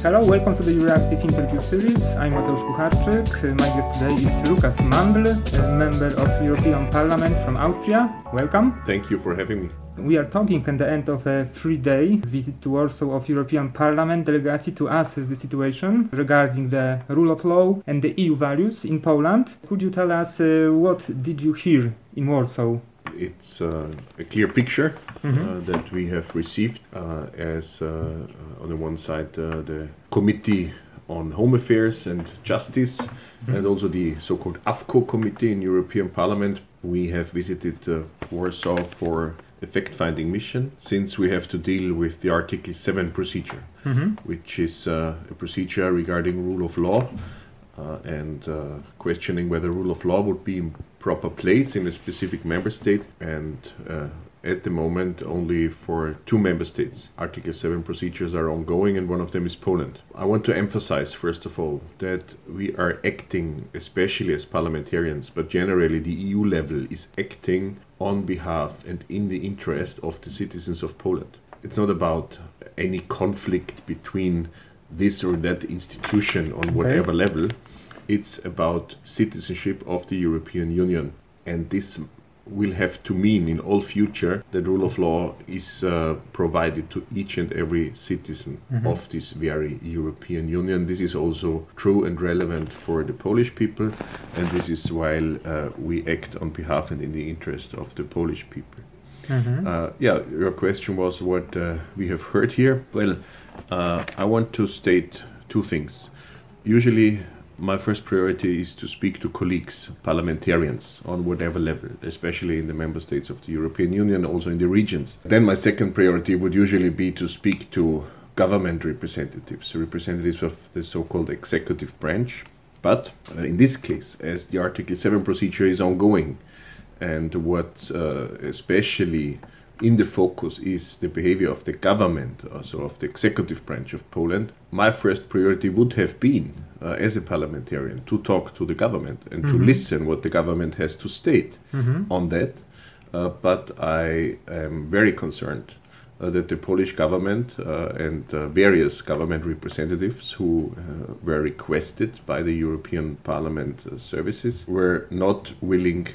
Hello, welcome to the Euractiv interview series. I'm Mateusz Kucharczyk. My guest today is Lukas Mandl, a member of European Parliament from Austria. Welcome. Thank you for having me. We are talking at the end of a three-day visit to Warsaw of European Parliament delegacy to assess the situation regarding the rule of law and the EU values in Poland. Could you tell us uh, what did you hear in Warsaw? It's uh, a clear picture Mhm. uh, that we have received uh, as, on the one side, uh, the Committee on Home Affairs and Justice, and also the so called AFCO Committee in European Parliament. We have visited uh, Warsaw for a fact finding mission since we have to deal with the Article 7 procedure. Mhm. which is uh, a procedure regarding rule of law uh, and uh, questioning whether rule of law would be proper place in a specific member state and uh, at the moment only for two member states. Article 7 procedures are ongoing and one of them is poland. I want to emphasize first of all that we are acting especially as parliamentarians but generally the eu level is acting on behalf and in the interest of the citizens of poland. It's not about any conflict between this or that institution on whatever level. It's about citizenship of the European Union. And this will have to mean in all future that rule of law is uh, provided to each and every citizen of this very European Union. This is also true and relevant for the Polish people, and this is while uh, we act on behalf and in the interest of the Polish people. Mhm. Uh, yeah, your question was what uh, we have heard here. Well, uh, I want to state two things. Usually, my first priority is to speak to colleagues, parliamentarians, on whatever level, especially in the member states of the European Union, also in the regions. Then, my second priority would usually be to speak to government representatives, representatives of the so called executive branch. But uh, in this case, as the Article 7 procedure is ongoing, and what uh, especially in the focus is the behavior of the government, also of the executive branch of Poland, my first priority would have been, uh, as a parliamentarian, to talk to the government and to Mhm. listen what the government has to state Mhm. on that. Uh, but I am very concerned uh, that the Polish government uh, and uh, various government representatives who uh, were requested by the European Parliament uh, services were not willing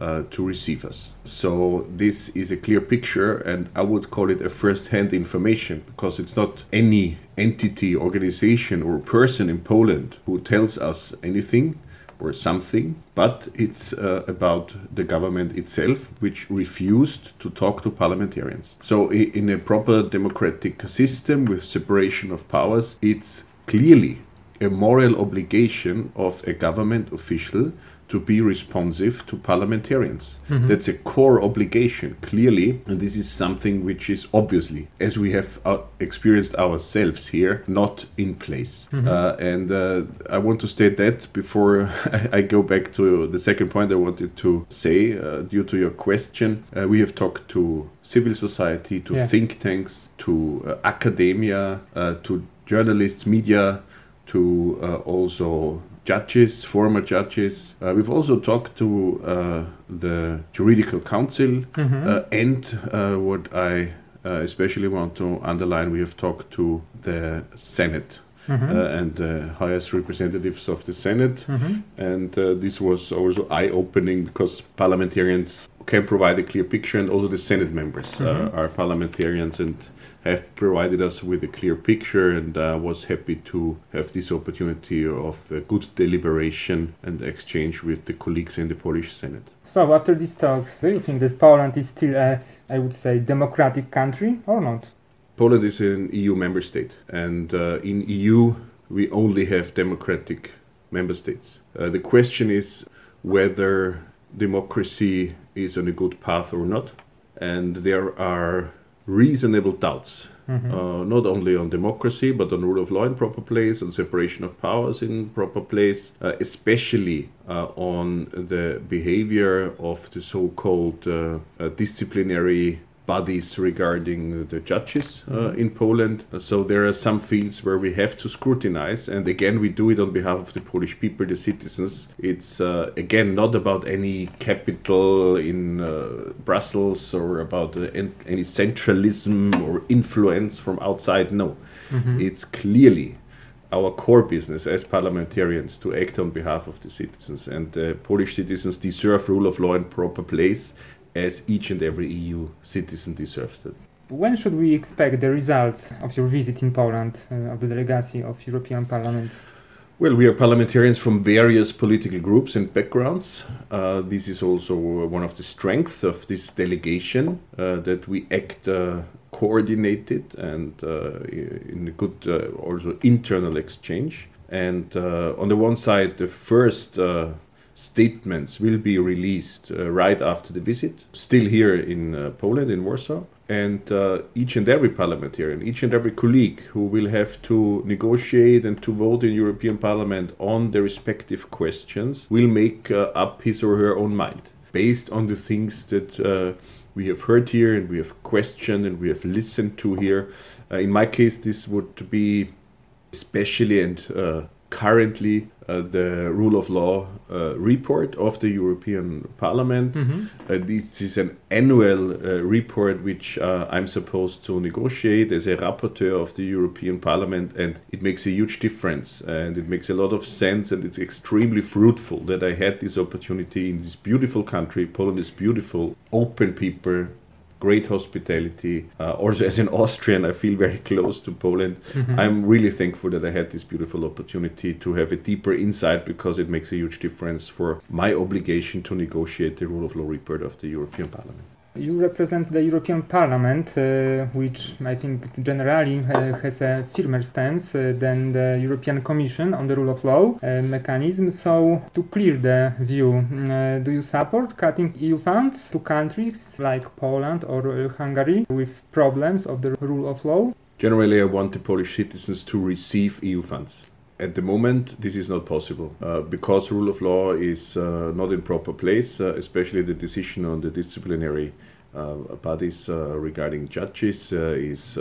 uh, to receive us. So this is a clear picture, and I would call it a first-hand information because it's not any entity, organization, or person in Poland who tells us anything or something, but it's uh, about the government itself, which refused to talk to parliamentarians. So, in a proper democratic system with separation of powers, it's clearly a moral obligation of a government official to be responsive to parliamentarians. That's a core obligation, clearly, and this is something which is obviously, as we have uh, experienced ourselves here, not in place. Uh, and uh, I want to state that before I, I go back to the second point I wanted to say, uh, due to your question. Uh, we have talked to civil society, to Yeah. think tanks, to uh, academia, uh, to journalists, media, to uh, also judges, former judges. Uh, we've also talked to uh, the juridical council, Mhm. uh, and uh, what I uh, especially want to underline, we have talked to the Senate. Mhm. Uh, and the highest representatives of the Senate, Mhm. and uh, this was also eye-opening because parliamentarians can provide a clear picture, and also the Senate members uh, are parliamentarians and have provided us with a clear picture. And I was happy to have this opportunity of a good deliberation and exchange with the colleagues in the Polish Senate. So, after these talks, do you think that Poland is still a, I would say, democratic country or not? Poland is an EU member state, and uh, in EU we only have democratic member states. Uh, the question is whether democracy is on a good path or not, and there are reasonable doubts. Uh, not only on democracy, but on rule of law in proper place, on separation of powers in proper place, uh, especially uh, on the behavior of the so-called uh, uh, disciplinary bodies regarding the judges uh, in Poland. So there are some fields where we have to scrutinize, and again, we do it on behalf of the Polish people, the citizens. It's uh, again not about any capital in uh, Brussels or about uh, any centralism or influence from outside. No, it's clearly our core business as parliamentarians to act on behalf of the citizens, and uh, Polish citizens deserve rule of law in proper place, as each and every EU citizen deserves it. When should we expect the results of your visit in Poland uh, of the delegacy of European Parliament? Well, we are parliamentarians from various political groups and backgrounds. Uh, this is also one of the strengths of this delegation uh, that we act uh, coordinated and uh, in a good uh, also internal exchange. And uh, on the one side, the first statements will be released right after the visit, still here in Poland, in Warsaw and uh, each and every parliamentarian, each and every colleague who will have to negotiate and to vote in European Parliament on the respective questions will make uh, up his or her own mind based on the things that uh, we have heard here and we have questioned and we have listened to here. Uh, in my case, this would be especially and uh, currently uh, the rule of law uh, report of the European Parliament. Mm-hmm. Uh, this is an annual uh, report which uh, I'm supposed to negotiate as a rapporteur of the European Parliament, and it makes a huge difference and it makes a lot of sense, and it's extremely fruitful that I had this opportunity in this beautiful country. Poland is beautiful, open people, great hospitality. Uh, also, as an Austrian, I feel very close to Poland. Mm-hmm. I'm really thankful that I had this beautiful opportunity to have a deeper insight because it makes a huge difference for my obligation to negotiate the rule of law report of the European Parliament. You represent the European Parliament, uh, which I think generally uh, has a firmer stance uh, than the European Commission on the rule of law uh, mechanism. So, to clear the view, uh, do you support cutting EU funds to countries like Poland or uh, Hungary with problems of the rule of law? Generally, I want the Polish citizens to receive EU funds at the moment, this is not possible uh, because rule of law is uh, not in proper place, uh, especially the decision on the disciplinary uh, bodies uh, regarding judges uh, is.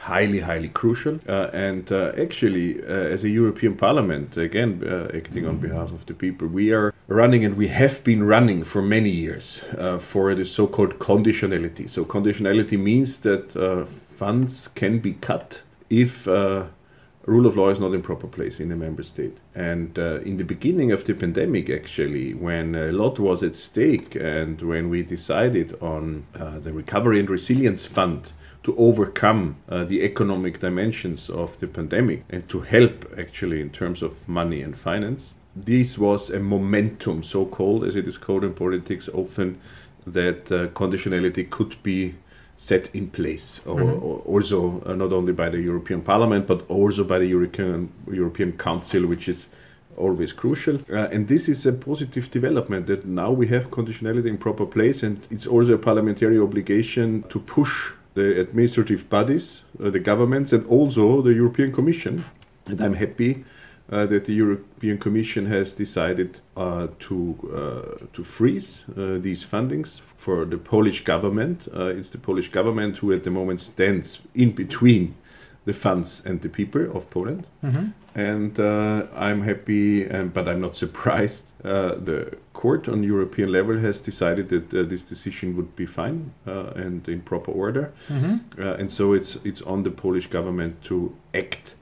highly, highly crucial. and actually, as a European Parliament, again, acting on behalf of the people, we are running and we have been running for many years for the so called conditionality. So, conditionality means that funds can be cut if rule of law is not in proper place in a member state. And uh, in the beginning of the pandemic, actually, when a lot was at stake and when we decided on uh, the Recovery and Resilience Fund to overcome uh, the economic dimensions of the pandemic and to help actually in terms of money and finance, this was a momentum, so called as it is called in politics often, that uh, conditionality could be set in place, or, mm-hmm. or also uh, not only by the European Parliament but also by the European European Council, which is always crucial. Uh, and this is a positive development that now we have conditionality in proper place, and it's also a parliamentary obligation to push the administrative bodies, uh, the governments, and also the European Commission. And I'm happy uh, that the European Commission has decided uh, to uh, to freeze uh, these fundings for the Polish government. Uh, it's the Polish government who, at the moment, stands in between the funds and the people of Poland. Mm-hmm. And uh, I'm happy, um, but I'm not surprised. the court on European level has decided that this decision would be fine and in proper order. Mm-hmm. and so it's it's on the Polish government to act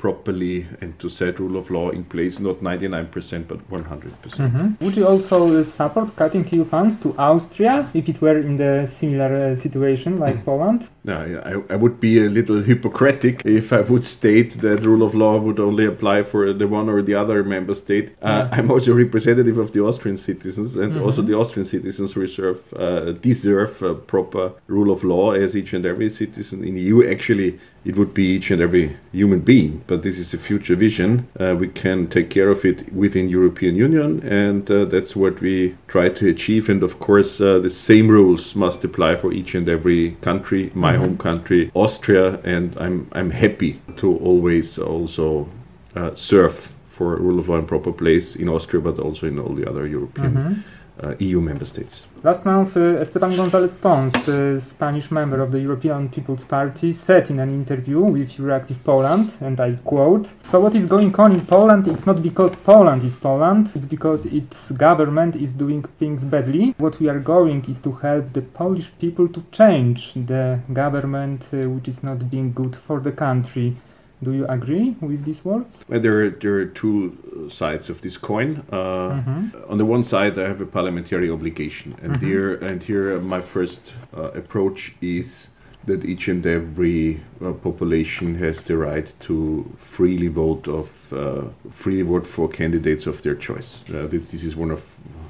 properly and to set rule of law in place, not 99% but 100%. percent mm hmm Would you also support cutting EU funds to Austria if it were in the similar uh, situation like mm. Poland? No, I, I would be a little hypocritic if I would state that rule of law would only apply for the one or the other member state. Uh, yeah. I'm also representative of the Austrian citizens, and mm-hmm. also the Austrian citizens reserve, uh, deserve proper rule of law as each and every citizen in the EU. Actually, it would be each and every human being. But this is a future vision. Uh, we can take care of it within European Union, and uh, that's what we try to achieve. And of course, uh, the same rules must apply for each and every country. My home country, Austria, and I'm I'm happy to always also uh, serve for rule of law and proper place in Austria, but also in all the other European. Mm-hmm uh, EU member states. Last month, uh, Esteban González Pons, uh, Spanish member of the European People's Party, said in an interview with Euractiv Poland, and I quote, So what is going on in Poland, it's not because Poland is Poland, it's because its government is doing things badly. What we are going is to help the Polish people to change the government uh, which is not being good for the country. Do you agree with these words? Well, there, are, there are two sides of this coin. Uh, mm-hmm. On the one side, I have a parliamentary obligation, and mm-hmm. here and here, my first uh, approach is that each and every uh, population has the right to freely vote of uh, freely vote for candidates of their choice. Uh, this, this is one of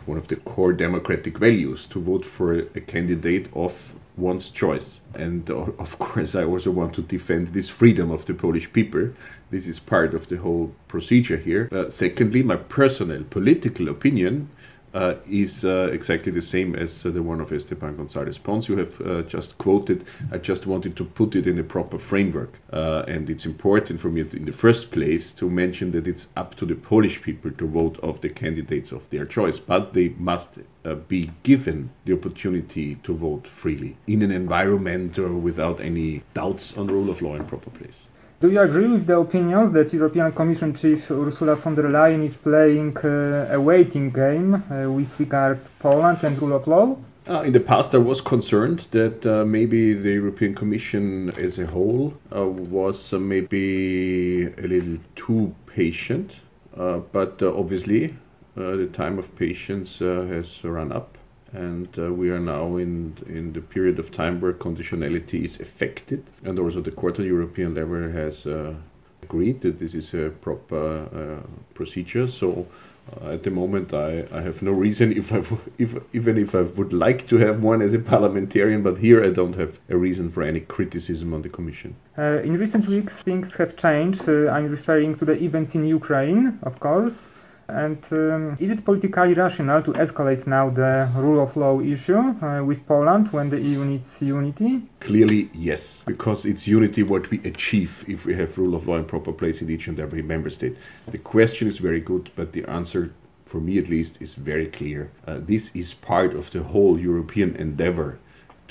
one of the core democratic values to vote for a candidate of one's choice. And uh, of course, I also want to defend this freedom of the Polish people. This is part of the whole procedure here. Uh, secondly, my personal political opinion uh, is uh, exactly the same as uh, the one of Esteban Gonzalez Pons you have uh, just quoted. I just wanted to put it in a proper framework. Uh, and it's important for me in the first place to mention that it's up to the Polish people to vote of the candidates of their choice, but they must uh, be given the opportunity to vote freely in an environment without any doubts on the rule of law in proper place. Do you agree with the opinions that European Commission Chief Ursula von der Leyen is playing uh, a waiting game uh, with regard to Poland and rule of law? Uh, in the past, I was concerned that uh, maybe the European Commission as a whole uh, was uh, maybe a little too patient, but obviously the time of patience has run up and uh, we are now in in the period of time where conditionality is affected, and also the court European level has uh, agreed that this is a proper uh, procedure. So. Uh, at the moment, I, I have no reason, if I w- if, even if I would like to have one as a parliamentarian, but here I don't have a reason for any criticism on the Commission. Uh, in recent weeks, things have changed. Uh, I'm referring to the events in Ukraine, of course. And um, is it politically rational to escalate now the rule of law issue uh, with Poland when the EU needs unity? Clearly, yes, because it's unity what we achieve if we have rule of law in proper place in each and every member state. The question is very good, but the answer, for me at least, is very clear. Uh, this is part of the whole European endeavor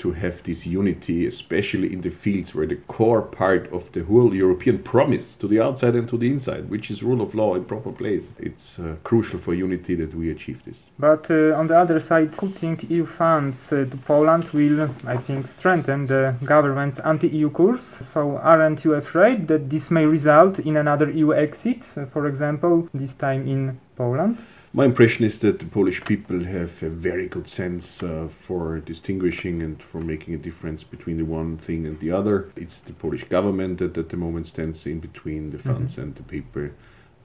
to have this unity, especially in the fields where the core part of the whole European promise to the outside and to the inside, which is rule of law in proper place. It's uh, crucial for unity that we achieve this. But uh, on the other side, putting EU funds uh, to Poland will, I think, strengthen the government's anti-EU course. So aren't you afraid that this may result in another EU exit, uh, for example, this time in Poland? My impression is that the Polish people have a very good sense uh, for distinguishing and for making a difference between the one thing and the other. It's the Polish government that at the moment stands in between the mm-hmm. funds mm-hmm. and the people.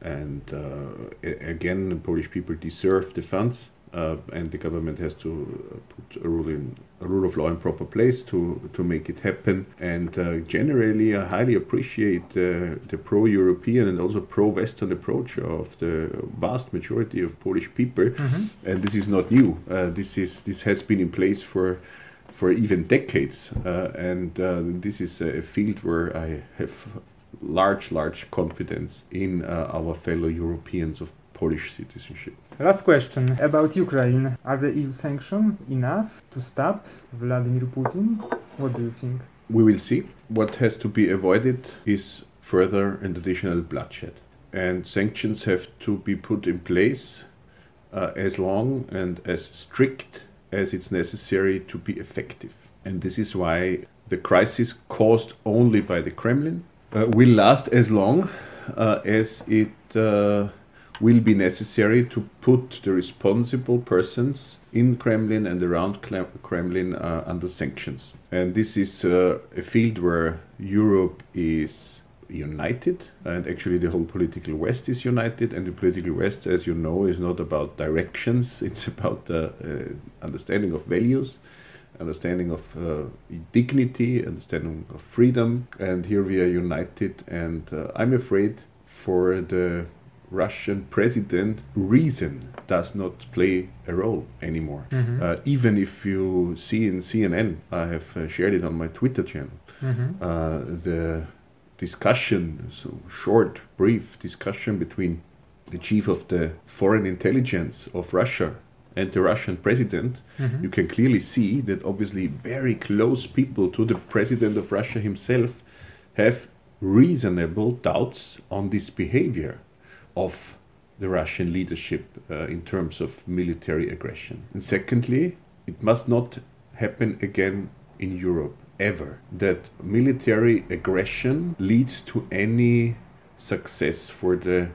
And uh, again, the Polish people deserve the funds uh, and the government has to uh, put a rule in a rule of law in proper place to to make it happen. And uh, generally, I highly appreciate the pro-European and also pro-Western approach of the vast majority of Polish people. Mm-hmm. And this is not new. Uh, this is this has been in place for for even decades. Uh, and uh, this is a field where I have large, large confidence in our fellow Europeans of Polish citizenship. Last question about Ukraine. Are the EU sanctions enough to stop Vladimir Putin? What do you think? We will see. What has to be avoided is further and additional bloodshed. And sanctions have to be put in place uh, as long and as strict as it's necessary to be effective. And this is why the crisis caused only by the Kremlin uh, will last as long uh, as it uh, will be necessary to put the responsible persons in Kremlin and around Kremlin uh, under sanctions. And this is uh, a field where Europe is united, and actually the whole political West is united. And the political West, as you know, is not about directions; it's about the uh, understanding of values understanding of uh, dignity, understanding of freedom, and here we are united. And uh, I'm afraid for the Russian president, reason does not play a role anymore. Mm-hmm. Uh, even if you see in CNN, I have uh, shared it on my Twitter channel, mm-hmm. uh, the discussion, so short, brief discussion between the chief of the foreign intelligence of Russia and the Russian president, mm-hmm. you can clearly see that obviously very close people to the president of Russia himself have reasonable doubts on this behavior of the Russian leadership uh, in terms of military aggression. And secondly, it must not happen again in Europe. ever that military aggression leads to any success for the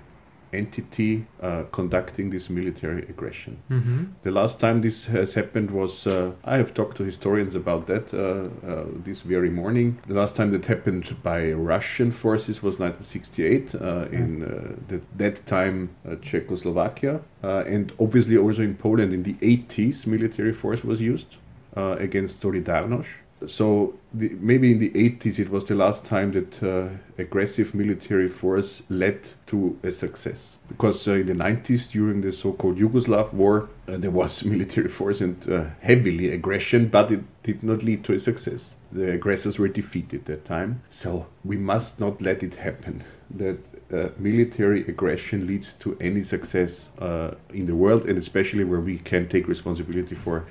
entity uh, conducting this military aggression. Mm-hmm. The last time this has happened was uh, I have talked to historians about that uh, uh this very morning. The last time that happened by Russian forces was 1968 uh, in uh, the, that time Czechoslovakia, and obviously also in Poland in the 80s military force was used against Solidarność so the, maybe in the 80s it was the last time that uh, aggressive military force led to a success. Because uh, in the 90s during the so-called yugoslav war uh, there was military force and uh, heavily aggression but it did not lead to a success. The aggressors were defeated that time. So we must not let it happen that uh, military aggression leads to any success uh, in the world and especially where we can take responsibility for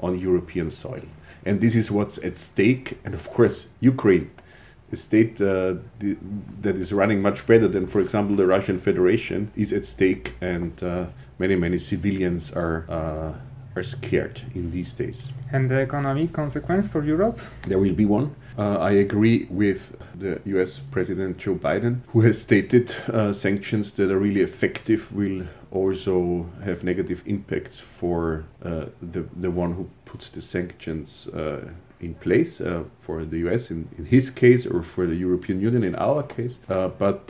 on european soil and this is what's at stake. And of course, Ukraine, a state uh, the, that is running much better than, for example, the Russian Federation, is at stake, and uh, many many civilians are. Uh, are scared in these days. And the economic consequence for Europe? There will be one. Uh, I agree with the US President Joe Biden, who has stated uh, sanctions that are really effective will also have negative impacts for uh, the, the one who puts the sanctions uh, in place uh, for the US in, in his case or for the European Union in our case. Uh, but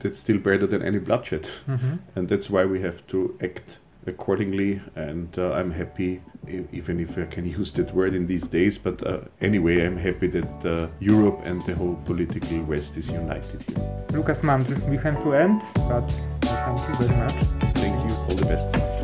that's still better than any bloodshed. Mm-hmm. And that's why we have to act accordingly. And uh, I'm happy, even if I can use that word in these days, but uh, anyway, I'm happy that uh, Europe and the whole political West is united here. Lukas Mandl, we have to end, but thank you very much. Thank